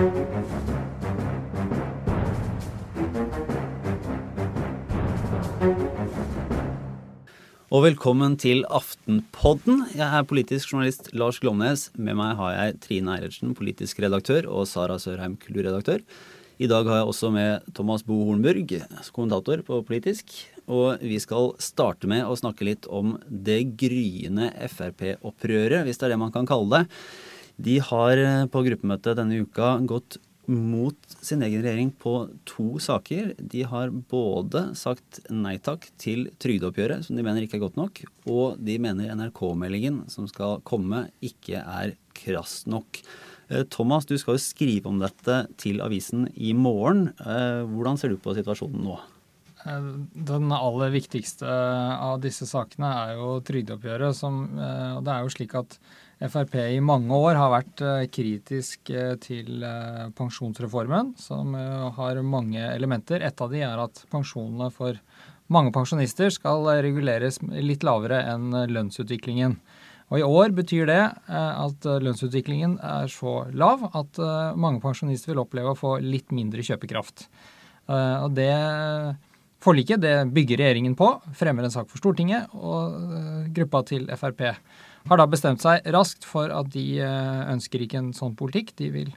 Og velkommen til Aftenpodden. Jeg er politisk journalist Lars Glomnes. Med meg har jeg Trine Eilertsen, politisk redaktør, og Sara Sørheim, kulturredaktør. I dag har jeg også med Thomas Bo Hornburg, kommentator på Politisk. Og vi skal starte med å snakke litt om det gryende Frp-opprøret, hvis det er det man kan kalle det. De har på gruppemøtet denne uka gått mot sin egen regjering på to saker. De har både sagt nei takk til trygdeoppgjøret, som de mener ikke er godt nok, og de mener NRK-meldingen som skal komme, ikke er krass nok. Eh, Thomas, du skal jo skrive om dette til avisen i morgen. Eh, hvordan ser du på situasjonen nå? Eh, den aller viktigste av disse sakene er jo trygdeoppgjøret. Som, og det er jo slik at Frp i mange år har vært eh, kritisk eh, til eh, pensjonsreformen, som har mange elementer. Et av de er at pensjonene for mange pensjonister skal reguleres litt lavere enn lønnsutviklingen. Og I år betyr det at lønnsutviklingen er så lav at mange pensjonister vil oppleve å få litt mindre kjøpekraft. Og det forliket det bygger regjeringen på, fremmer en sak for Stortinget og gruppa til Frp har da bestemt seg raskt for at de eh, ønsker ikke en sånn politikk. De vil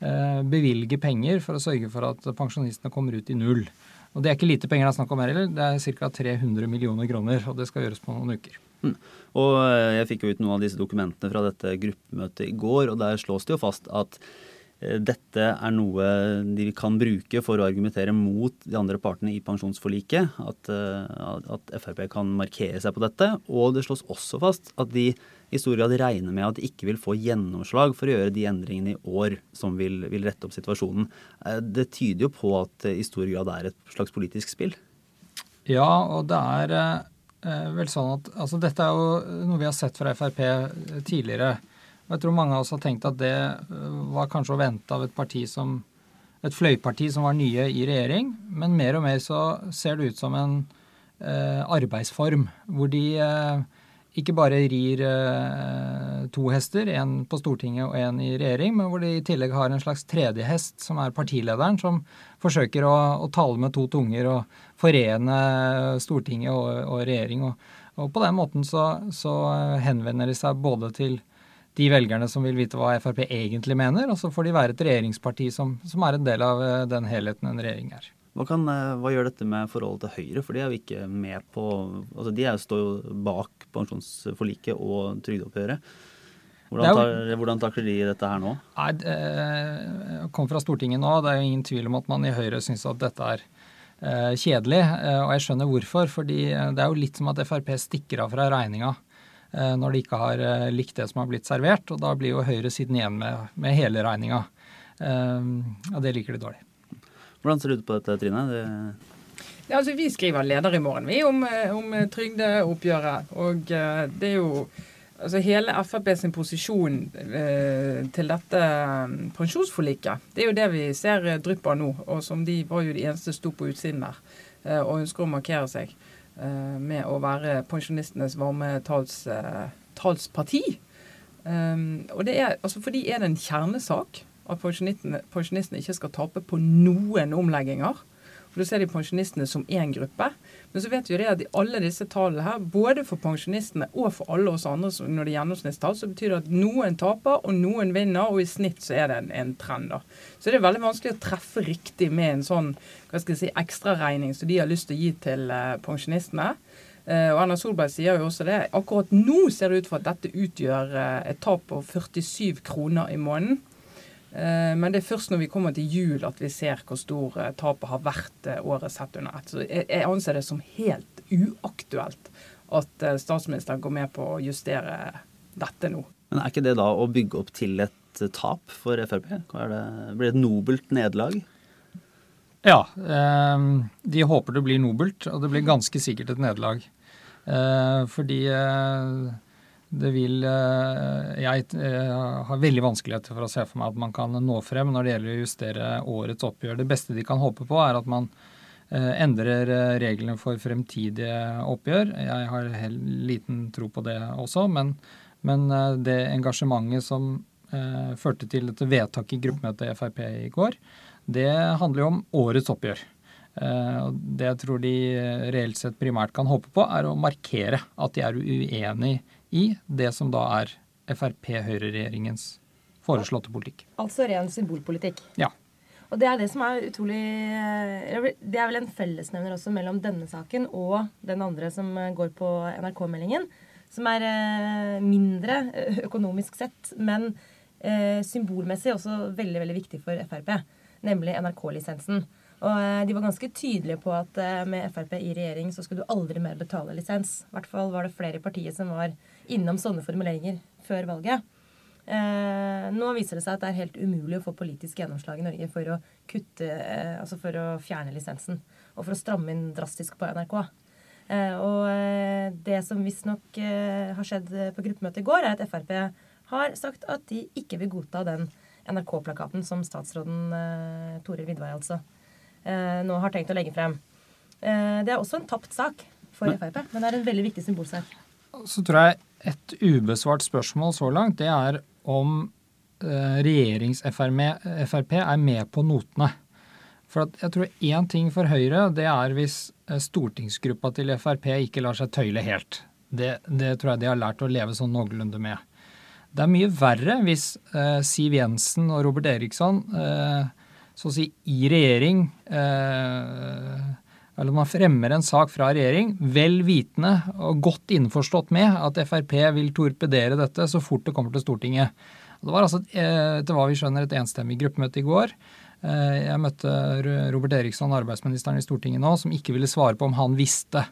eh, bevilge penger for å sørge for at pensjonistene kommer ut i null. Og Det er ikke lite penger det er snakk om her heller. Det er ca. 300 millioner kroner, og det skal gjøres på noen uker. Mm. Og eh, Jeg fikk jo ut noen av disse dokumentene fra dette gruppemøtet i går, og der slås det jo fast at dette er noe de kan bruke for å argumentere mot de andre partene i pensjonsforliket. At, eh, at, Frp kan markere seg på dette. Og det slås også fast at de i stor grad regner med at de ikke vil få gjennomslag for å gjøre de endringene i år som vil, vil rette opp situasjonen. Eh, det tyder jo på at det i stor grad er et slags politisk spill. Ja, og det er vel sånn at altså Dette er jo noe vi har sett fra Frp tidligere. Og jeg tror mange av oss har tenkt at det øh, var kanskje å vente av et parti som et fløyparti som var nye i regjering, men mer og mer så ser det ut som en eh, arbeidsform hvor de eh, ikke bare rir eh, to hester, en på Stortinget og en i regjering, men hvor de i tillegg har en slags tredje hest, som er partilederen, som forsøker å, å tale med to tunger og forene Stortinget og, og regjering. Og, og, på den måten så, så henvender de seg både til de velgerne som vil vite hva Frp egentlig mener, og så får de være et regjeringsparti som, som er en del av eh, den helheten en regjering er. Hva, kan, eh, hva, gjør dette med forholdet til Høyre, for de er jo ikke med på altså De står jo bak pensjonsforliket og trygdeoppgjøret. Hvordan, tar, hvordan takler de dette her nå? Nei, det eh, kom fra Stortinget nå. Det er jo ingen tvil om at man i Høyre syns at dette er kjedelig. Og jeg skjønner hvorfor. fordi det er jo litt som at Frp stikker av fra regninga. Eh, når de ikke har eh, likt det som har blitt servert. Og da blir jo høyresiden igjen med, med hele regninga. Eh, og det liker de dårlig. Hvordan ser du ut på dette, Trine? Det ja, altså, vi skriver leder i morgen vi om, om trygdeoppgjøret. Og det er jo altså hele Frp sin posisjon eh, til dette pensjonsforliket. Det er jo det vi ser drypp av nå, og som de var jo de eneste sto på utsiden der eh, og ønsker å markere seg. Eh, med å være pensjonistenes varme tals, eh, talsparti. Um, og det er, altså For de er det en kjernesak at pensjonistene, pensjonistene ikke skal tape på noen omlegginger. For Da ser de pensjonistene som én gruppe. Men så vet vi jo det at i alle disse tallene her, både for pensjonistene og for alle oss andre når det er gjennomsnittstall, så betyr det at noen taper og noen vinner, og i snitt så er det en, en trend. da. Så det er veldig vanskelig å treffe riktig med en sånn hva skal jeg si, ekstraregning som de har lyst til å gi til uh, pensjonistene. Uh, og Erna Solberg sier jo også det. Akkurat nå ser det ut for at dette utgjør uh, et tap på 47 kroner i måneden. Eh, men det er først når vi kommer til jul at vi ser hvor stor eh, tapet har vært eh, året sett under ett. Så jeg anser det som helt uaktuelt at statsministeren går med på å justere dette nå. Men er ikke det da å bygge opp til et tap for Frp? Det, blir det et nobelt nederlag? Ja. De håper det blir nobelt, og det blir ganske sikkert et nederlag. Fordi det vil eh, Jeg eh, har veldig vanskeligheter for å se for meg at man kan nå frem når det gjelder å justere årets oppgjør. Det beste de kan håpe på, er at man eh, endrer reglene for fremtidige oppgjør. Jeg har liten tro på det også, men, men det engasjementet som førte til dette vedtaket i gruppemøtet i Frp i går, det handler jo om årets oppgjør. Det jeg tror de reelt sett primært kan håpe på, er å markere at de er uenig i det som da er Frp-Høyre-regjeringens foreslåtte politikk. Altså ren symbolpolitikk. Ja. Og det er det som er utrolig eh, Det er vel en fellesnevner også mellom denne saken og den andre som eh, går på NRK-meldingen. Som er eh, mindre økonomisk sett, men symbolmessig også veldig veldig viktig for Frp. Nemlig NRK-lisensen. Og de var ganske tydelige på at med Frp i regjering så skulle du aldri mer betale lisens. I hvert fall var det flere i partiet som var innom sånne formuleringer før valget. Eh, nå viser det seg at det er helt umulig å få politisk gjennomslag i Norge for å kutte, eh, altså for å fjerne lisensen. Og for å stramme inn drastisk på NRK. Eh, og eh, det som visstnok eh, har skjedd på gruppemøtet i går, er at Frp har sagt at de ikke vil godta den NRK-plakaten som statsråden eh, Toril Vidvei altså eh, nå har tenkt å legge frem. det er også en tapt sak for Frp, men det er en veldig viktig symbolsak. Så tror jeg et ubesvart spørsmål så langt, det er om eh, regjerings-Frp er med på notene. For jeg tror én ting for Høyre, det er hvis eh, stortingsgruppa til Frp ikke lar seg tøyle helt. Det, det, tror jeg de har lært å leve sånn noenlunde med. Det er mye verre hvis eh, Siv Jensen og Robert Eriksson, eh, så å si i regjering eh, eller man fremmer en sak fra regjering vel vitende og godt innforstått med at Frp vil torpedere dette så fort det kommer til Stortinget. Det var altså, eh, etter hva vi skjønner, et enstemmig gruppemøte i går. Eh, jeg møtte Robert Eriksson, arbeidsministeren i Stortinget nå, som ikke ville svare på om han visste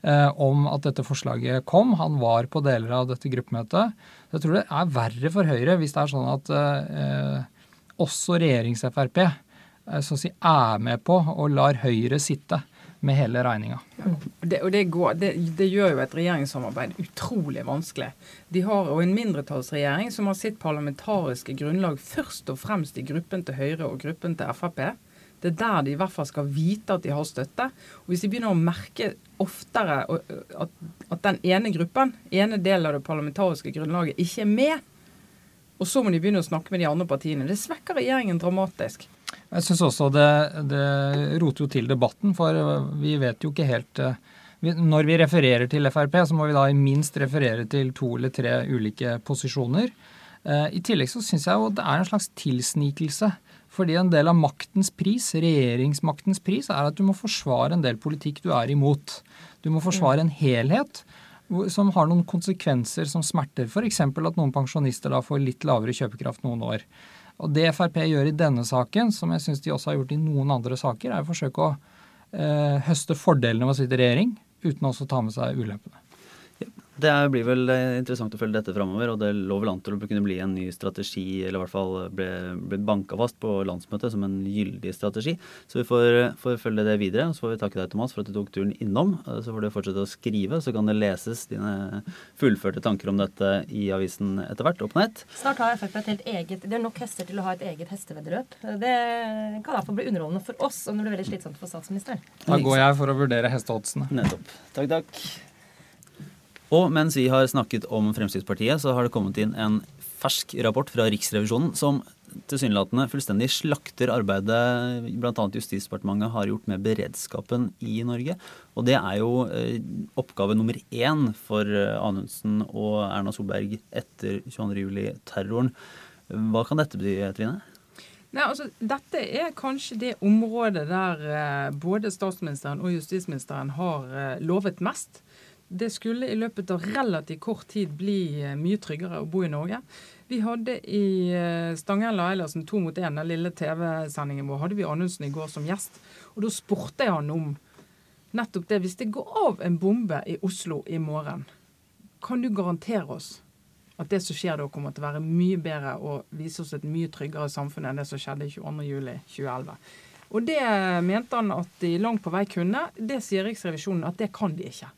eh, om at dette forslaget kom. Han var på deler av dette gruppemøtet. Jeg tror det er verre for Høyre hvis det er sånn at også regjerings-Frp så å si, er med på og lar Høyre sitte med hele regninga. Ja, det, det, det, det, gjør jo et regjeringssamarbeid utrolig vanskelig. De har jo en mindretallsregjering som har sitt parlamentariske grunnlag først og fremst i gruppen til Høyre og gruppen til Frp. Det er der de i hvert fall skal vite at de har støtte. Og Hvis de begynner å merke oftere at, at den ene gruppen, ene delen av det parlamentariske grunnlaget, ikke er med, og så må de begynne å snakke med de andre partiene, det svekker regjeringen dramatisk. Jeg syns også det, det, roter jo til debatten, for vi vet jo ikke helt eh, Når vi refererer til Frp, så må vi da minst referere til to eller tre ulike posisjoner. Eh, I tillegg så syns jeg jo det er en slags tilsnikelse. Fordi en del av maktens pris, regjeringsmaktens pris, er at du må forsvare en del politikk du er imot. Du må forsvare en helhet som har noen konsekvenser som smerter. F.eks. at noen pensjonister da får litt lavere kjøpekraft noen år. Og Det Frp gjør i denne saken, som jeg syns de også har gjort i noen andre saker, er å forsøke å eh, høste fordelene ved å sitte i regjering uten også å ta med seg ulempene. Det blir vel eh, interessant å følge dette framover, og det lå vel an til å kunne bli en ny strategi, eller i hvert fall ble, ble banka fast på landsmøtet som en gyldig strategi. Så vi får, får, følge det videre. og Så får vi takke deg, Thomas, for at du tok turen innom. Eh, så får du fortsette å skrive, så kan det leses dine fullførte tanker om dette i avisen etter hvert, og på nett. Snart har Frp et helt eget Det er nok hester til å ha et eget hesteveddeløp. Det kan i hvert fall bli underholdende for oss, og det blir veldig slitsomt for statsministeren. Da går jeg for å vurdere hesteoddsene. Nettopp. Takk, takk. Og mens vi har snakket om Fremskrittspartiet, så har det kommet inn en fersk rapport fra Riksrevisjonen som tilsynelatende fullstendig slakter arbeidet bl.a. Justisdepartementet har gjort med beredskapen i Norge. Og det er jo eh, oppgave nummer én for eh, Anundsen og Erna Solberg etter 22.07-terroren. Hva kan dette bety, Trine? Nei, altså, Dette er kanskje det området der eh, både statsministeren og justisministeren har lovet mest. Det skulle i løpet av relativt kort tid bli eh, mye tryggere å bo i Norge. Vi hadde i Stanghella og Eilertsen to mot én, den lille TV-sendingen vår, hadde vi Anundsen i går som gjest. Og da spurte jeg han om nettopp det. Hvis det går av en bombe i Oslo i morgen, kan du garantere oss at det som skjer da, kommer til å være mye bedre og vise oss et mye tryggere samfunn enn det som skjedde 22.07.2011? Og det mente han at de langt på vei kunne. Det sier Riksrevisjonen at det kan de ikke.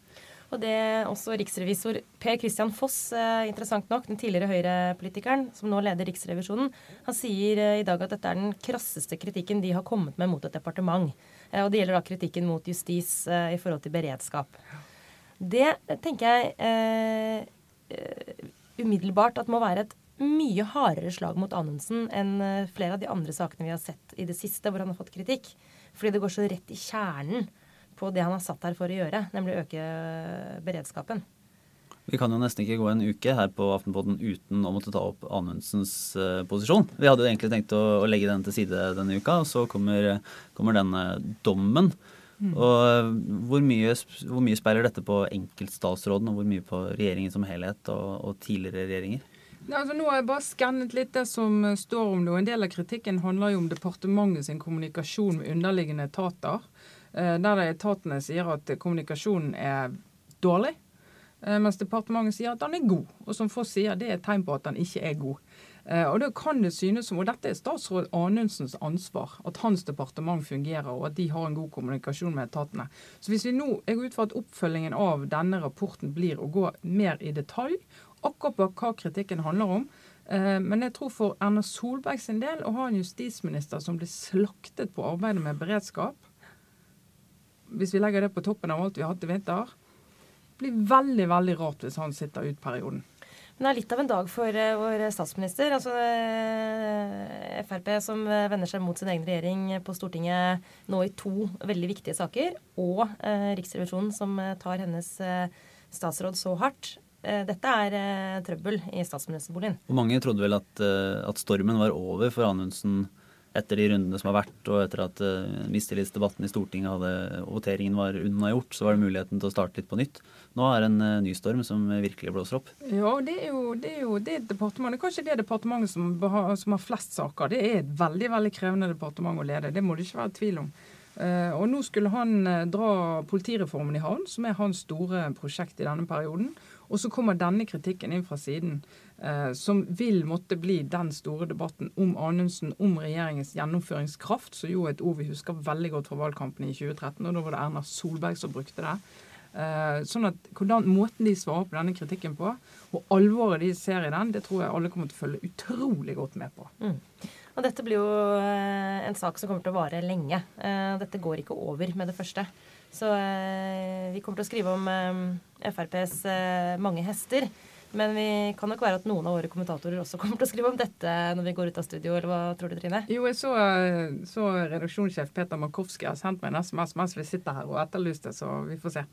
Og det er også riksrevisor Per Christian Foss, eh, interessant nok, den tidligere Høyre-politikeren som nå leder Riksrevisjonen, han sier eh, i dag at dette er den krasseste kritikken de har kommet med mot et departement. Eh, og det gjelder da kritikken mot justis i forhold til beredskap. Det tenker jeg eh, umiddelbart at må være et mye hardere slag mot Anundsen enn flere av de andre sakene vi har sett i det siste hvor han har fått kritikk. Fordi det går så rett i kjernen på det han har satt her for å gjøre, nemlig å øke eh, beredskapen. Vi kan jo nesten ikke gå en uke her på Aftenposten uten å måtte ta opp Anundsens uh, posisjon. Vi hadde jo egentlig tenkt å, å, legge den til side denne uka, og så kommer, kommer denne dommen. Mm. Og hvor mye, hvor mye, speiler dette på enkeltstatsråden, og hvor mye på regjeringen som helhet og, og tidligere regjeringer? Ja, altså, nå har jeg bare skannet litt det som står om det. og En del av kritikken handler jo om departementet sin kommunikasjon med underliggende etater. Eh, der etatene sier at kommunikasjonen er dårlig. Eh, mens departementet sier at den er god. Og som Foss sier, det er et tegn på at den ikke er god. Eh, og da kan det synes som, og Dette er statsråd Anundsens ansvar, at hans departement fungerer og at de har en god kommunikasjon med etatene. Så hvis vi nå, Jeg går ut fra at oppfølgingen av denne rapporten blir å gå mer i detalj, akkurat på hva kritikken handler om. Men jeg tror for Erna Solberg sin del å ha en justisminister som blir slaktet på arbeidet med beredskap, hvis vi legger det på toppen av alt vi har hatt i vinter, blir veldig veldig rart hvis han sitter ut perioden. Men det er litt av en dag for uh, vår statsminister. altså uh, Frp som vender seg mot sin egen regjering på Stortinget nå i to veldig viktige saker, og uh, Riksrevisjonen som tar hennes statsråd så hardt. Dette er trøbbel i statsministerboligen. Og Mange trodde vel at, at stormen var over for Anundsen etter de rundene som har vært, og etter at uh, mistillitsdebatten i Stortinget hadde, voteringen var unnagjort, så var det muligheten til å starte litt på nytt. Nå er det en uh, ny storm som virkelig blåser opp. Ja, det er jo det, er jo det departementet, kanskje det departementet som, som, har flest saker. Det er et veldig veldig krevende departement å lede. Det må det ikke være tvil om. Uh, og nå skulle han dra politireformen i havn, som er hans store prosjekt i denne perioden. Og så kommer denne kritikken inn fra siden som vil måtte bli den store debatten om Anundsen, om regjeringens gjennomføringskraft, som jo er et ord vi husker veldig godt fra valgkampen i 2013, og da var det Erna Solberg som brukte det. Eh, sånn at hvordan Måten de svarer på denne kritikken på, og alvoret de ser i den, det tror jeg alle kommer til å følge utrolig godt med på. Mm. Og dette blir jo eh, en sak som kommer til å vare lenge. Eh, dette går ikke over med det første. Så eh, vi kommer til å skrive om FrPs mange hester. Men vi kan nok være at noen av våre kommentatorer også kommer til å skrive om dette når vi går ut av studio, eller hva tror du, Trine? Jo, jeg så, så redaksjonssjef Peter Markowski har sendt meg en SMS mens vi sitter her og etterlyste, så vi får se.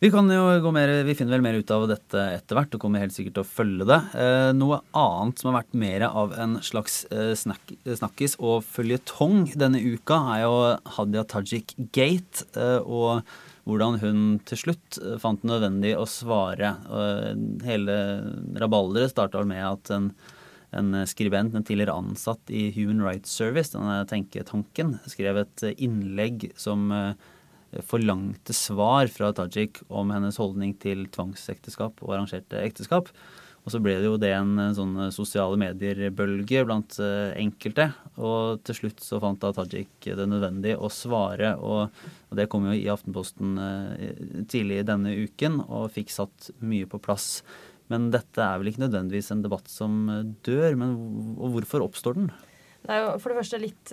Vi kan jo gå mer, vi finner vel mer ut av dette etter hvert og kommer helt sikkert til å følge det. Eh, noe annet som har vært mer av en slags eh, snak, snakkis og føljetong denne uka, er jo Hadia Tajik Gate. Eh, og hvordan hun til slutt eh, fant det nødvendig å svare. Hele rabalderet starta med at en, en, skribent, en tidligere ansatt i Human Rights Service, denne tenketanken, skrev et innlegg som eh, forlangte svar fra Tajik om hennes holdning til tvangsekteskap og arrangerte ekteskap. Og så ble det jo det en, sånn sosiale medier-bølge blant uh, enkelte. Og til slutt så fant da Tajik det nødvendig å svare, og, det kom jo i Aftenposten tidlig denne uken og fikk satt mye på plass. Men dette er vel ikke nødvendigvis en debatt som eh, dør, men hvorfor oppstår den? Det er jo for det første litt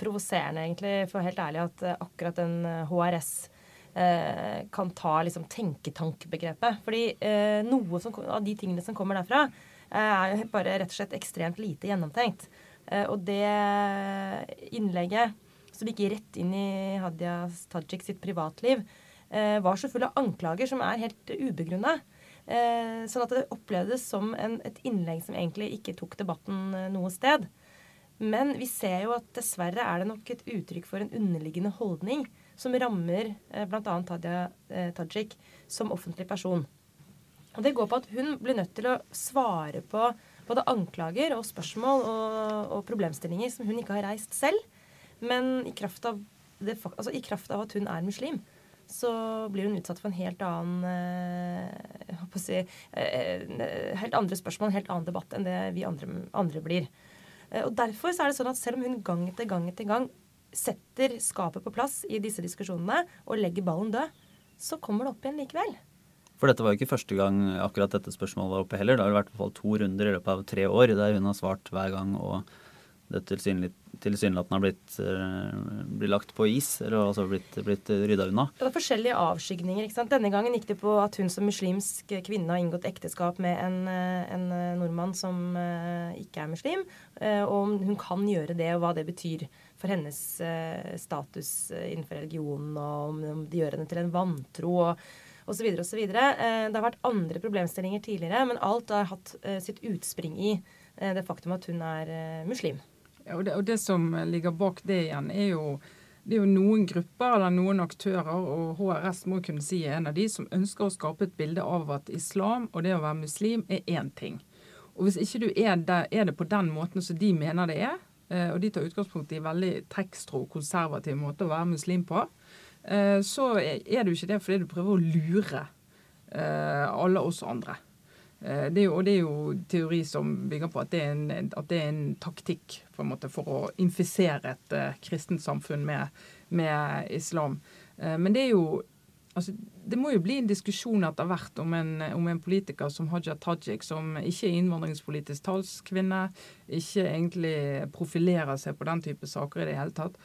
provoserende, egentlig, for helt ærlig, at akkurat den HRS eh, kan ta liksom, tenketankbegrepet. Fordi eh, noe som, av de tingene som kommer derfra, eh, er bare rett og slett ekstremt lite gjennomtenkt. Eh, og det innlegget som gikk rett inn i Hadia Tajik sitt privatliv, eh, var så full av anklager som er helt ubegrunna. Eh, sånn at det opplevdes som en, et innlegg som egentlig ikke tok debatten noe sted. Men vi ser jo at dessverre er det nok et uttrykk for en underliggende holdning som rammer eh, bl.a. Tadia eh, Tajik som offentlig person. Og Det går på at hun blir nødt til å svare på både anklager og spørsmål og, og problemstillinger som hun ikke har reist selv. Men i kraft, det, altså i kraft av, at hun er muslim, så blir hun utsatt for en helt annen eh, si, eh, Helt andre spørsmål, en helt annen debatt enn det vi andre, andre blir. Eh, og Derfor er det sånn at selv om hun gang etter gang etter gang setter skapet på plass i disse diskusjonene og legger ballen død, så kommer det opp igjen likevel. For dette var jo ikke første gang akkurat dette spørsmålet var oppe heller. Det har vært i hvert fall to runder i løpet av tre år der hun har svart hver gang og det tilsynelatende har blitt, uh, blitt, lagt på is, eller altså blitt, blitt rydda unna. Det er forskjellige avskygninger. ikke sant? Denne gangen gikk det på at hun som muslimsk kvinne har inngått ekteskap med en, en nordmann som ikke er muslim, og om hun kan gjøre det, og hva det betyr for hennes status innenfor religionen, og om de gjør henne til en vantro. og osv. osv. Eh, det har vært andre problemstillinger tidligere, men alt har hatt eh, sitt utspring i eh, det faktum at hun er muslim. Og, det, og det som ligger bak det igjen, er jo det er jo noen grupper eller noen aktører, og HRS må kunne si en av de, som ønsker å skape et bilde av at islam og det å være muslim er én ting. Og Hvis ikke du er, der, er det på den måten som de mener det er, og de tar utgangspunkt i veldig tekstro, konservativ måte å være muslim på, Eh, så er du ikke det fordi du prøver å lure eh, alle oss andre. Eh, er jo, og det er jo teori som bygger på at det er en, det er en taktikk en måte for å infisere et uh, kristent samfunn med, med islam. Uh, men det er jo altså, Det må jo bli en diskusjon etter hvert om en, om en politiker som Haja Tajik, som ikke er innvandringspolitisk talskvinne, ikke egentlig profilerer seg på den type saker i det hele tatt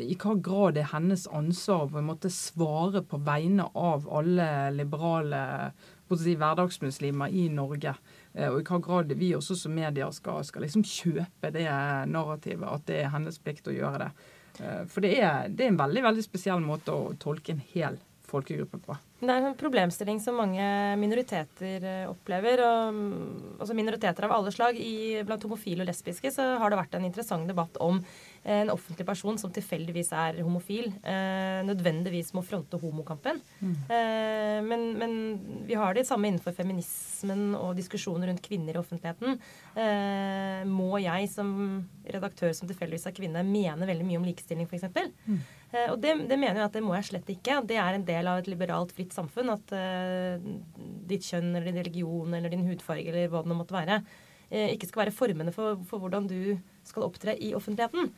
i hva grad er hennes ansvar å svare på vegne av alle liberale si, hverdagsmuslimer i Norge. Eh, og i hva grad vi også som medier skal, skal liksom kjøpe det narrativet, at det er hennes plikt å gjøre det. Eh, for det er, det er en veldig, veldig spesiell måte å tolke en hel folkegruppe på. Det er en problemstilling som mange minoriteter eh, opplever. og altså Minoriteter av alle slag. I, blant homofile og lesbiske så har det vært en interessant debatt om en offentlig person som tilfeldigvis er homofil, eh, nødvendigvis må fronte homokampen. Mm. Eh, men, men, vi har det samme innenfor feminismen og diskusjoner rundt kvinner i offentligheten. Eh, må jeg som redaktør som tilfeldigvis er kvinne, mene veldig mye om likestilling, f.eks.? Mm. Eh, og det, det, mener jeg at det må jeg slett ikke. Det er en del av et liberalt, fritt samfunn at eh, ditt kjønn eller din religion eller din hudfarge eller hva det nå måtte være, eh, ikke skal være formende for, for hvordan du skal opptre i offentligheten.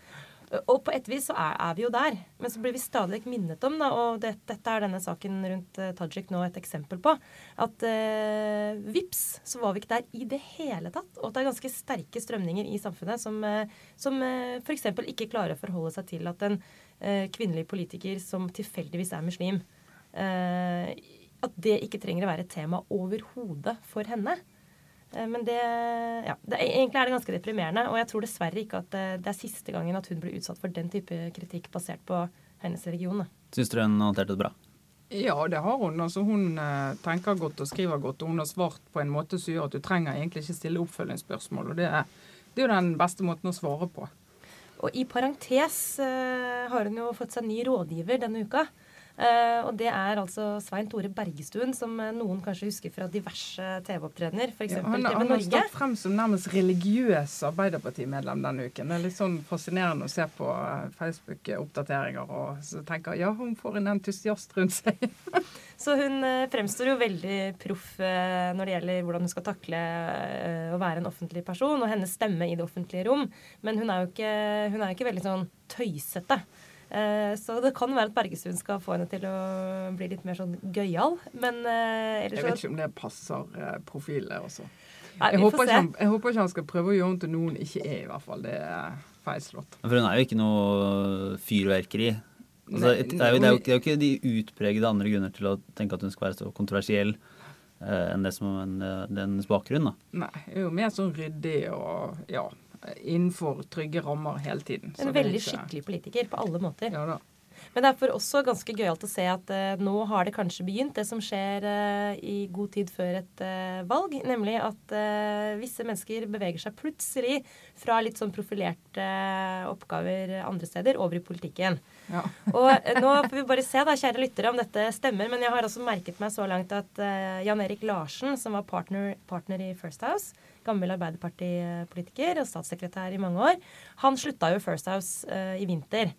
Og på et vis så er, er, vi jo der. Men så blir vi stadig minnet om, da, og det, dette er denne saken rundt uh, Tajik nå et eksempel på, at uh, vips, så var vi ikke der i det hele tatt. Og at det er ganske sterke strømninger i samfunnet som, uh, som uh, f.eks. ikke klarer å forholde seg til at en uh, kvinnelig politiker som tilfeldigvis er muslim, at det ikke trenger å være et tema overhodet for henne. Eh, men det, ja, det, Egentlig er det ganske deprimerende. Og jeg tror dessverre ikke at det, det er siste gangen at hun blir utsatt for den type kritikk basert på hennes religion. Syns du hun håndterte det bra? Ja, det har hun. Altså, hun eh, tenker godt og skriver godt. Og hun har svart på en måte som gjør at du trenger egentlig ikke stille oppfølgingsspørsmål. Og det er, det er jo den beste måten å svare på. Og i parentes eh, har hun jo fått seg ny rådgiver denne uka. Uh, og det er altså Svein Tore Bergestuen, som eh, noen kanskje husker fra diverse TV-opptredener. Ja, han, TV han har stått frem som nærmest religiøs Arbeiderpartimedlem denne uken. Det er litt sånn fascinerende å se på eh, Facebook-oppdateringer og så tenker ja, hun får en entusiast rundt seg. så hun fremstår jo veldig proff når det gjelder hvordan hun skal takle å være en offentlig person, og hennes stemme i det offentlige rom. Men hun er jo ikke, hun er ikke veldig sånn tøysete. Eh, så det kan være at Bergestuen skal få henne til å bli litt mer sånn gøyal. Men eh, ellers Jeg vet ikke om det passer eh, profilet også. Nei, jeg, håper han, jeg, håper ikke han, skal prøve å gjøre henne til noe hun ikke er, i hvert fall. Det er feilslått. For hun er jo ikke noe fyrverkeri. Altså, det, er jo, det, er jo, det, er jo, ikke de utpregede andre grunner til å tenke at hun skal være så kontroversiell eh, enn det som en, dennes bakgrunn. da. Nei, hun er jo mer sånn ryddig og ja innenfor trygge rammer hele tiden. En veldig ikke... skikkelig politiker på alle måter. Ja da. Men det er for også ganske gøyalt å se at uh, nå har det kanskje begynt, det som skjer uh, i god tid før et uh, valg. Nemlig at visse mennesker beveger seg plutselig fra litt sånn profilerte oppgaver andre steder over i politikken. Ja. og nå får vi bare se, da, kjære lyttere, om dette stemmer. Men jeg har også merket meg så langt at Jan Erik Larsen, som var partner, partner i First House, gammel Arbeiderpartipolitiker og statssekretær i mange år, han slutta jo First House i vinter.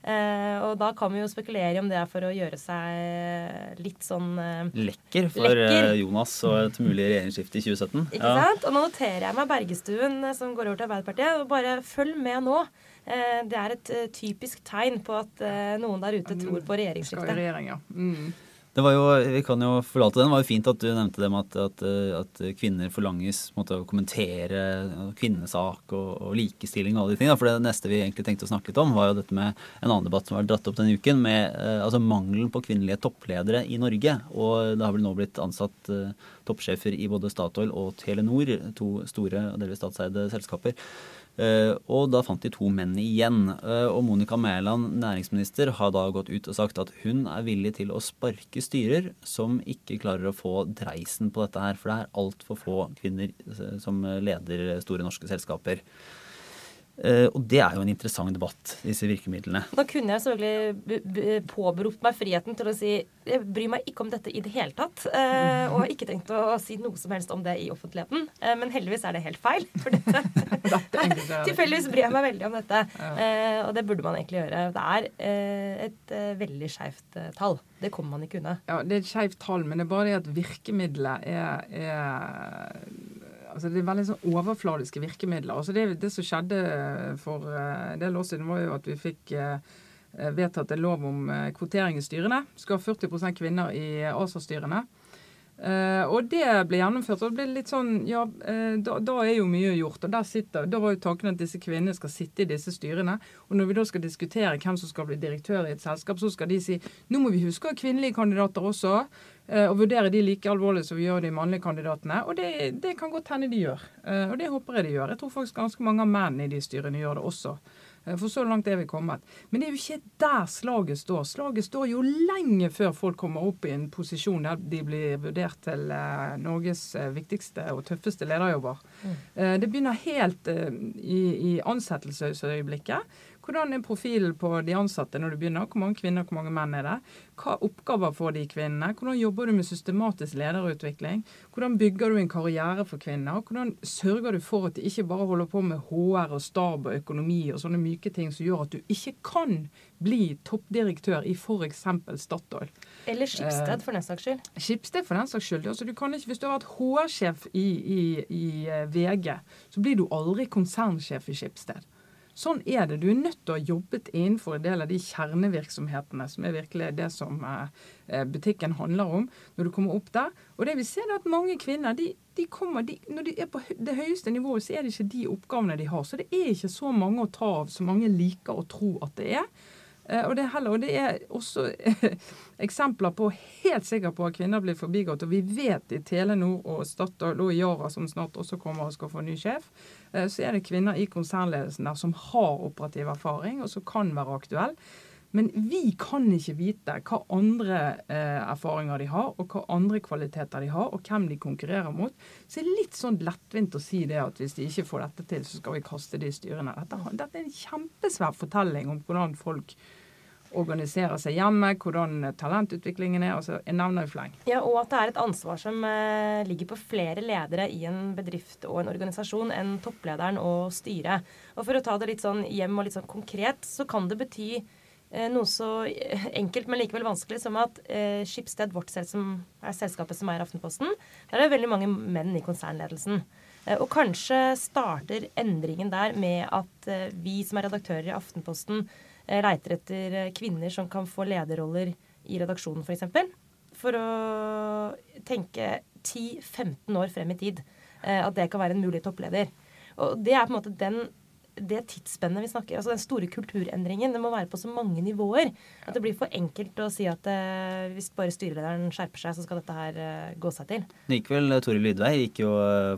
Uh, og da kan vi jo spekulere om det er for å gjøre seg litt sånn eh, Lekker for lekker. Jonas og et mulig regjeringsskifte i 2017. Ikke ja. sant? Og nå noterer jeg meg Bergestuen som går over til Arbeiderpartiet. og Bare følg med nå. Eh, det er et typisk tegn på at noen der ute tror på regjeringsskifte. Regjering, ja. mm. Det var jo, Vi kan jo forlate den. Det var jo fint at du nevnte det med at, at, at kvinner forlanges måte, å kommentere kvinnesak og, og, likestilling og alle de tingene. For det neste vi egentlig tenkte å snakke litt om, var jo dette med en annen debatt som har dratt opp denne uken, med eh, altså mangelen på kvinnelige toppledere i Norge. Og det har vel nå blitt ansatt eh, toppsjefer i både Statoil og Telenor, to store og delvis statseide selskaper. Eh, og da fant de to menn igjen. Eh, og Monica Mæland, næringsminister, har da gått ut og sagt at hun er villig til å sparke styrer som ikke klarer å få dreisen på dette her. For det er altfor få kvinner eh, som leder store norske selskaper. Uh, og det er jo en interessant debatt, disse virkemidlene. Da kunne jeg selvfølgelig påberopt meg friheten til å si jeg bryr meg ikke om dette i det hele tatt. Uh, og har ikke tenkt å si noe som helst om det i offentligheten. Uh, men heldigvis er det helt feil. For dette Tilfeldigvis bryr jeg meg veldig om dette. og det burde man egentlig gjøre. Det er et veldig skeivt tall. Det kommer man ikke unna. Ja, det er et skeivt tall, men det er bare det at virkemidlet er, er altså det er veldig sånn overfladiske virkemidler. Altså det, det, som skjedde for uh, en del år siden, var jo at vi fikk uh, vedtatt en lov om uh, kvotering i styrene. Skal ha 40% kvinner i ASA-styrene. Uh, og det ble gjennomført. og det ble litt sånn, ja, uh, da, da, er jo mye gjort. og sitter, Da var jo tanken at disse kvinnene skal sitte i disse styrene. Og når vi da skal diskutere hvem som skal bli direktør i et selskap, så skal de si nå må vi huske kvinnelige kandidater også. Uh, og vurdere de like alvorlig som vi gjør de mannlige kandidatene. Og det, det kan godt hende de gjør. og det håper jeg de gjør. Jeg tror faktisk ganske mange av menn i de styrene gjør det også. Eh, for så langt er vi kommet. Men det er jo ikke der slaget står. Slaget står jo lenge før folk kommer opp i en posisjon der de blir vurdert til uh, Norges uh, viktigste og tøffeste lederjobber. Mm. Det begynner helt i, i ansettelsesøyeblikket. Hvordan er profilen på de ansatte når du begynner? Hvor mange kvinner hvor mange menn er det? Hva oppgaver får de kvinnene? Hvordan jobber du med systematisk lederutvikling? Hvordan bygger du en karriere for kvinner? Hvordan sørger du for at de ikke bare holder på med HR og stab og økonomi og sånne myke ting som gjør at du ikke kan bli toppdirektør i f.eks. Statoil? Eller Skipsted, for den saks skyld. Skipsted, for den saks skyld. Altså, du kan ikke, hvis du har vært HR-sjef i, i, i eh, VG, så blir du aldri konsernsjef i Skipsted. Sånn er det. Du er nødt til å ha jobbet innenfor en del av de kjernevirksomhetene som er virkelig det som eh, eh, butikken handler om, når du kommer opp der. Og det vi ser er at mange kvinner de, de kommer, de, Når de er på det høyeste nivået, så er det ikke de oppgavene de har. Så det er ikke så mange å ta av så mange liker å tro at det er. Eh, og det, er heller, og det er også eksempler på helt sikkert på at kvinner blir forbigått. Og vi vet i Telenor og Statoil og Yara, som snart også kommer og skal få ny sjef, eh, så er det kvinner i konsernledelsen der som har operativ erfaring, og som kan være aktuell. Men vi kan ikke vite hva andre eh, erfaringer de har, og hva andre kvaliteter de har, og hvem de konkurrerer mot. Så det er litt sånn lettvint å si det at hvis de ikke får dette til, så skal vi kaste de styrene. Dette, dette er en kjempesvær fortelling om hvordan folk organiserer seg hjemme, hvordan talentutviklingen er. altså Jeg nevner i fleng. Ja, Og at det er et ansvar som eh, ligger på flere ledere i en bedrift og en organisasjon enn topplederen og styret. Og For å ta det litt sånn hjem og litt sånn konkret, så kan det bety eh, noe så enkelt, men likevel vanskelig som at eh, Skipsted, vårt selv, som er selskapet som eier Aftenposten, der er det veldig mange menn i konsernledelsen. Eh, og kanskje starter endringen der med at eh, vi som er redaktører i Aftenposten, leiter etter eh, kvinner som kan få lederroller i redaksjonen, f.eks. For, eksempel. for å tenke 10-15 år frem i tid. Eh, at det kan være en mulig toppleder. Og det er på en måte den det tidsspennet vi snakker altså Den store kulturendringen det må være på så mange nivåer. At det blir for enkelt å si at eh, hvis bare styrelederen skjerper seg, så skal dette her eh, gå seg til. Likevel, Toril Lydvei gikk jo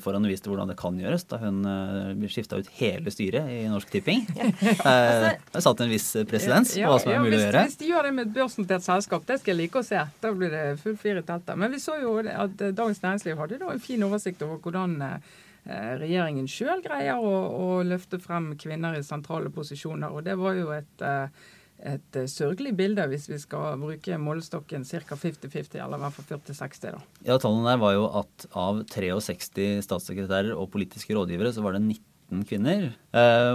foran og viste hvordan det kan gjøres da hun eh, skifta ut hele styret i Norsk Tipping. altså, det satt en viss presedens på hva som er ja, mulig hvis, å gjøre. Hvis de gjør det med et børsnotert selskap, det skal jeg like å se. Da blir det full fire i teltet. Men vi så jo at Dagens Næringsliv hadde da en fin oversikt over hvordan Eh, regjeringen sjøl greier å, å, løfte frem kvinner i sentrale posisjoner. Og det var jo et, eh, et eh, sørgelig bilde hvis vi skal bruke målestokken ca. 50-50, eller i hvert fall 40-60. da. Ja, Tallene der var jo at av 63 statssekretærer og politiske rådgivere, så var det 19 kvinner.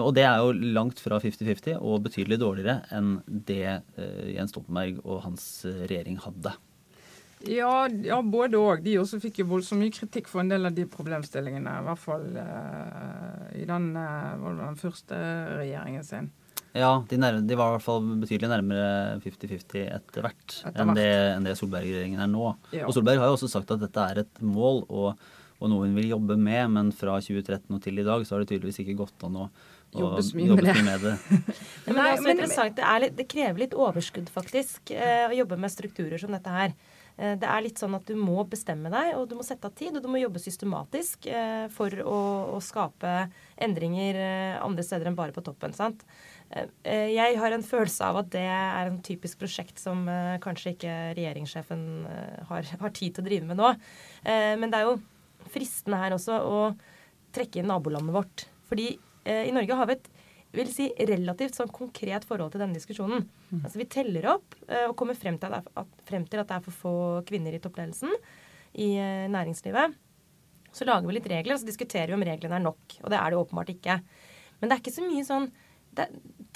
og det er jo langt fra 50-50 og betydelig dårligere enn det Jens Stoltenberg og hans regjering hadde. Ja, ja både òg. De også fikk jo voldsomt mye kritikk for en del av de problemstillingene. I hvert fall uh, i den, uh, den første regjeringen sin. Ja, de, nærme, de, var i hvert fall betydelig nærmere 50-50 etter hvert enn det, enn det Solberg-regjeringen er nå. Ja. Og Solberg har jo også sagt at dette er et mål og, og noe hun vil jobbe med, men fra 2013 og til i dag så har det tydeligvis ikke gått an å jobbe så mye med. Med det. men det, er interessant. Det, er litt, det, krever litt overskudd, faktisk, eh, å jobbe med strukturer som dette her. Eh, det er litt sånn at du må bestemme deg, og du må sette av tid, og du må jobbe systematisk eh, for å, å skape endringer eh, andre steder enn bare på toppen. sant? Jeg har en følelse av at det er en typisk prosjekt som kanskje ikke regjeringssjefen har, har tid til å drive med nå. Men det er jo fristende her også å trekke inn nabolandet vårt. Fordi i Norge har vi et vil si relativt sånn konkret forhold til denne diskusjonen. Mm. Altså Vi teller opp uh, og kommer frem til, at, at, frem til, at, det er for få kvinner i toppledelsen i uh, næringslivet. Så lager vi litt regler, og så diskuterer vi om reglene er nok. Og det er det åpenbart ikke. Men det er ikke så mye sånn det,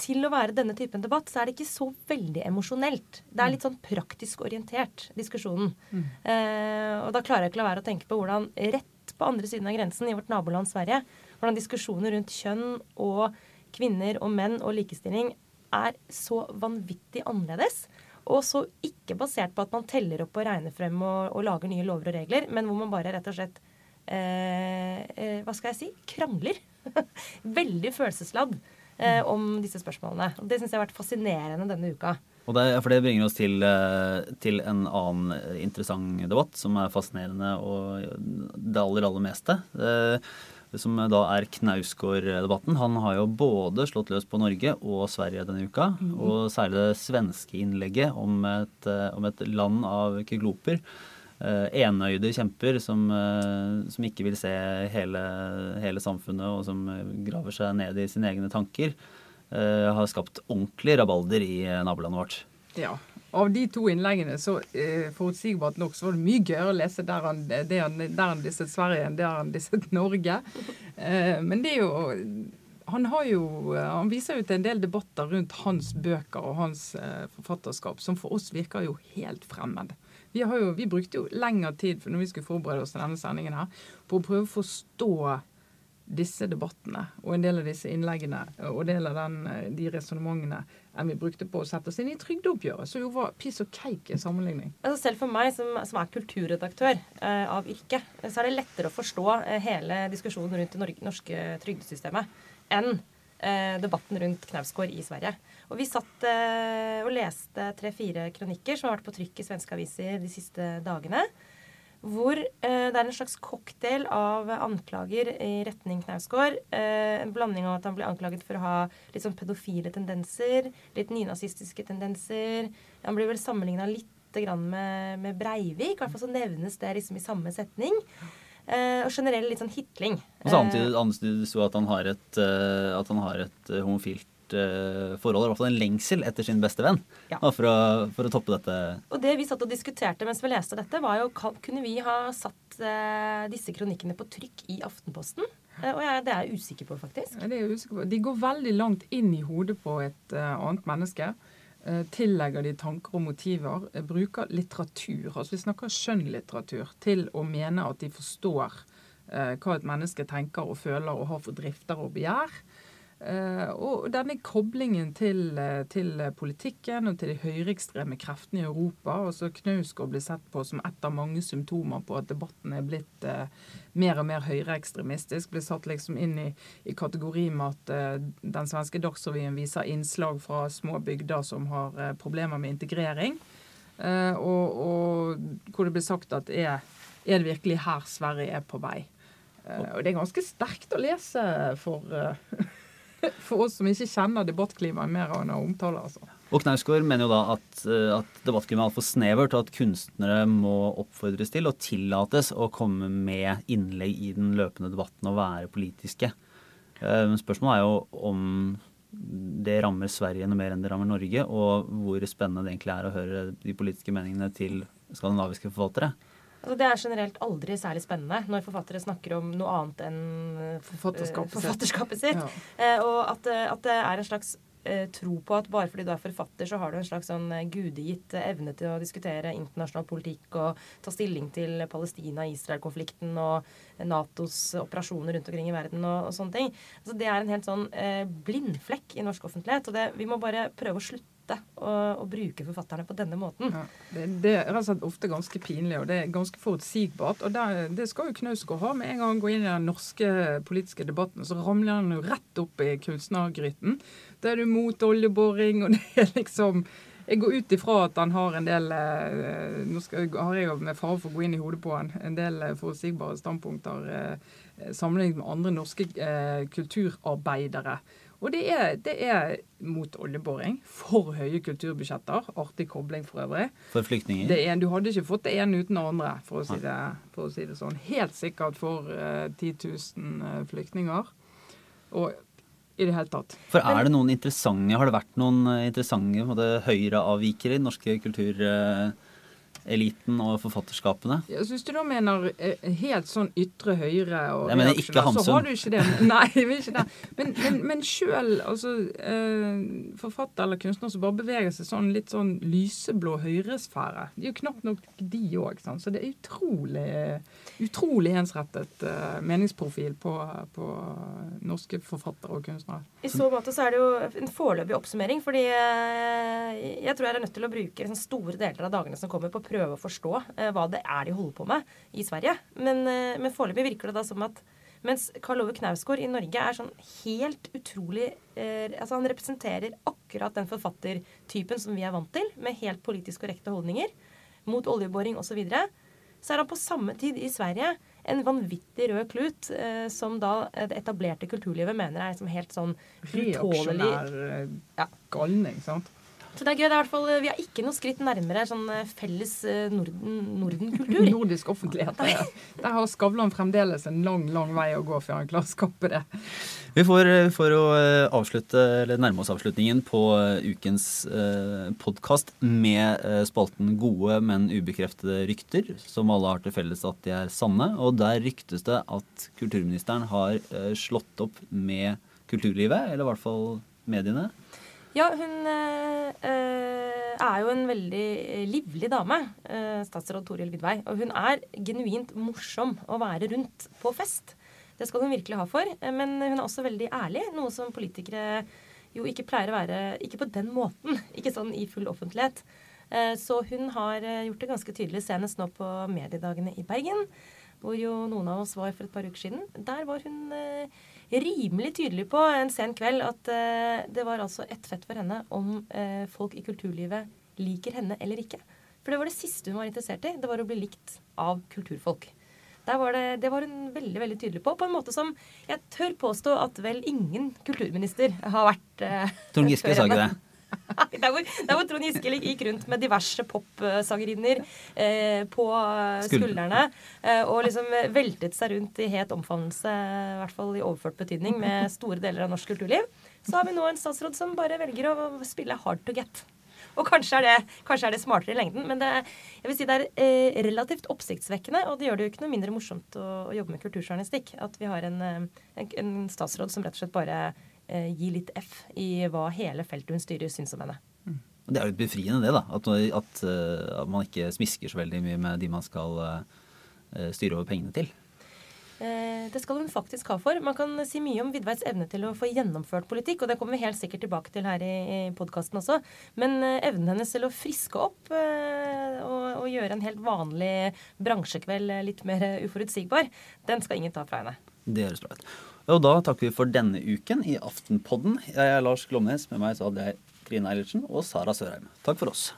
Til å være denne typen debatt, så er det ikke så veldig emosjonelt. Det er litt sånn praktisk orientert, diskusjonen. Mm. Uh, og da klarer jeg ikke la være å tenke på hvordan rett på andre siden av grensen i vårt naboland Sverige, hvordan diskusjoner rundt kjønn og kvinner og menn og likestilling er så vanvittig annerledes. Og så ikke basert på at man teller opp og regner frem og, og lager nye lover og regler, men hvor man bare rett og slett eh, eh, Hva skal jeg si? Krangler. Veldig følelsesladd eh, om disse spørsmålene. Og Det syns jeg har vært fascinerende denne uka. Og det, for det bringer oss til, eh, til, en annen interessant debatt som er fascinerende og det aller, aller meste. Som da er Knausgård-debatten. Han har jo både slått løs på Norge og Sverige denne uka. Mm. Og særlig det svenske innlegget om et, eh, om et land av kygloper. Eh, enøyde kjemper som, eh, som, ikke vil se hele, hele, samfunnet, og som graver seg ned i sine egne tanker, har skapt ordentlig rabalder i nabolandet vårt. Ja, av de to innleggene, så eh, forutsigbart nok, så var det mye gøyere å lese der han, han, der han disset Sverige enn der han disset Norge. Eh, men det er jo han, jo, han viser jo til en del debatter rundt hans bøker og hans eh, forfatterskap som for oss virker jo helt fremmed. Vi, jo, vi brukte jo lengre tid når vi skulle forberede oss til denne sendingen her, på å prøve å forstå disse debattene og en del av disse innleggene og en del av den, eh, de resonnementene enn vi brukte på å sette oss inn i trygdeoppgjøret, som jo var piss og cake i sammenligning. Altså selv for meg som, som er kulturredaktør eh, av yrke, så er det lettere å forstå eh, hele diskusjonen rundt det norske trygdesystemet enn eh, debatten rundt Knausgård i Sverige. Og vi satt og leste tre-fire kronikker som har vært på trykk i svenske aviser de siste dagene hvor eh, det er en slags cocktail av anklager i retning Knausgård. Eh, en blanding av at han blir anklaget for å ha litt sånn pedofile tendenser, litt nynazistiske tendenser. Han blir vel sammenligna litt med, med, Breivik. I hvert fall så nevnes det liksom i samme setning. Eh, og generell litt sånn hitling. Og samtidig antydes jo at han har et, uh, at han har et homofilt forhold, i hvert fall en lengsel etter sin beste venn, ja. for, å, for, å, toppe dette. Og det vi satt og diskuterte mens vi leste dette, var jo kunne vi ha satt uh, disse kronikkene på trykk i Aftenposten? Uh, og jeg, det er jeg usikker på, faktisk. Ja, det er jeg usikker på. De går veldig langt inn i hodet på et annet menneske. Tillegger de tanker og motiver. Bruker litteratur, altså vi snakker skjønnlitteratur, til å mene at de forstår hva et menneske tenker og føler og har for drifter og begjær. Uh, og denne koblingen til, uh, til, politikken og til de høyreekstreme kreftene i Europa. og så Knausgård blir sett på som et av mange symptomer på at debatten er blitt uh, mer og mer høyreekstremistisk. Blir satt liksom inn i, i kategori med at den svenske Dagsrevyen viser innslag fra små bygder som har problemer med integrering. Og, og, hvor det blir sagt at er, er det virkelig her Sverige er på vei? og det er ganske sterkt å lese for for oss som ikke kjenner debattklimaet mer enn å omtale. altså. Og Knausgård mener jo da at, eh, at debattklimaet er altfor snevert, og at kunstnere må oppfordres til og tillates å komme med innlegg i den løpende debatten og være politiske. Eh, spørsmålet er jo om det rammer Sverige noe mer enn det rammer Norge, og hvor spennende det egentlig er å høre de politiske meningene til skandinaviske forfattere. Altså, det er generelt aldri særlig spennende når forfattere snakker om noe annet enn forfatterskapet, forfatterskapet sitt. Ja. Eh, og at, at, det er en slags eh, tro på at bare fordi du er forfatter, så har du en slags sånn eh, gudegitt eh, evne til å diskutere internasjonal politikk og ta stilling til Palestina-Israel-konflikten og Natos operasjoner rundt omkring i verden og, og sånne ting. Altså, det er en helt sånn eh, blindflekk i norsk offentlighet. og det, Vi må bare prøve å slutte å, å bruke forfatterne på denne måten. Ja, det, det, er og ofte ganske pinlig, og det er ganske forutsigbart. Og det, det skal jo Knausgård ha. Med en gang han går inn i den norske politiske debatten, så ramler han jo rett opp i kunstnergryten. Da er du mot oljeboring, og det er liksom jeg går ut ifra at han har en del eh, Nå skal, har jeg jo med fare for å gå inn i hodet på han, en del eh, forutsigbare standpunkter eh, sammenlignet med andre norske eh, kulturarbeidere. Og det er, det er, mot oljeboring. For høye kulturbudsjetter. Artig kobling for øvrig. For flyktninger? Er, du hadde ikke fått det ene uten det andre, for å si det, å si det sånn. Helt sikkert for uh, 10 000 flyktninger. Og i det hele tatt. For er det noen interessante, Har det vært noen eh, interessante høyreavvikere i den norske kultur... Uh, eliten og forfatterskapene. Ja, så hvis du da mener eh, helt sånn ytre høyre og Jeg mener ikke Hamsun. Så har du ikke det. Nei, ikke det. Men, men, men sjøl altså, eh, forfatter eller kunstner som bare beveger seg sånn litt sånn lyseblå høyresfære, Det er jo knapt nok de òg. Så det er utrolig, utrolig ensrettet uh, meningsprofil på, på, norske forfattere og kunstnere. I så måte så er det jo en foreløpig oppsummering, fordi jeg tror jeg er nødt til å bruke liksom, store deler av dagene som kommer på prøve å forstå eh, hva det er de holder på med i Sverige. Men, eh, men foreløpig virker det da som at mens Karl Ove Knausgård i Norge er sånn helt utrolig eh, Altså han representerer akkurat den forfattertypen som vi er vant til, med helt politisk korrekte holdninger mot oljeboring osv. Så, videre, så er han på samme tid i Sverige en vanvittig rød klut, eh, som da det etablerte kulturlivet mener er liksom helt sånn utålelig Reaksjonær ja. galning, sant? Så det er gøy. Det er i hvert fall, Vi har ikke noe skritt nærmere sånn eh, felles eh, Norden, Norden-kultur. Nordisk offentlighet. Der har Skavlan fremdeles en lang lang vei å gå før han klarer å skape det. Vi får, eh, For å avslutte, eller nærme oss avslutningen på ukens eh, podkast med spalten Gode, men ubekreftede rykter, som alle har til felles at de er sanne. Og der ryktes det at kulturministeren har slått opp med kulturlivet, eller i hvert fall mediene. Ja, hun eh, er jo en veldig livlig dame, eh, statsråd Toril Vidvei. Og hun er genuint morsom å være rundt på fest. Det skal hun virkelig ha for. Men hun er også veldig ærlig, noe som politikere jo ikke pleier å være Ikke på den måten. Ikke sånn i full offentlighet. Så hun har gjort det ganske tydelig senest nå på mediedagene i Bergen, hvor jo noen av oss var for et par uker siden. Der var hun rimelig tydelig på en sen kveld at uh, det var altså ett fett for henne om uh, folk i kulturlivet liker henne eller ikke. For det var det siste hun var interessert i. Det var å bli likt av kulturfolk. Var det, det, var hun veldig veldig tydelig på, på en måte som jeg tør påstå at vel ingen kulturminister har vært uh, Trond Giske sa ikke det? der, hvor, der hvor Trond Giske gikk rundt med diverse popsangerinner eh, på skuldrene eh, og liksom veltet seg rundt i het omfavnelse, i hvert fall i overført betydning, med store deler av norsk kulturliv, så har vi nå en statsråd som bare velger å spille hard to get. Og kanskje er, det, kanskje er det smartere i lengden, men det, jeg vil si det er eh, relativt oppsiktsvekkende. Og det gjør det jo ikke noe mindre morsomt å, å jobbe med kulturjournalistikk. At vi har en, eh, en, en, statsråd som rett og slett bare eh, gi litt F i hva hele feltet hun styrer, syns om henne. Mm. Det er jo befriende, det. da, At, at, eh, at, man ikke smisker så veldig mye med de man skal uh, styre over pengene til. Eh, det skal hun faktisk ha for. Man kan si mye om Vidveits evne til å få gjennomført politikk, og det kommer vi helt sikkert tilbake til her i, i podkasten også. Men evnen hennes til å friske opp og, og, gjøre en helt vanlig bransjekveld litt mer uforutsigbar, den skal ingen ta fra henne. Det høres bra ut. Og da takker vi for denne uken i Aftenpodden. Jeg er Lars Glomnes. Med meg så hadde jeg Trine Eilertsen og Sara Sørheim. Takk for oss.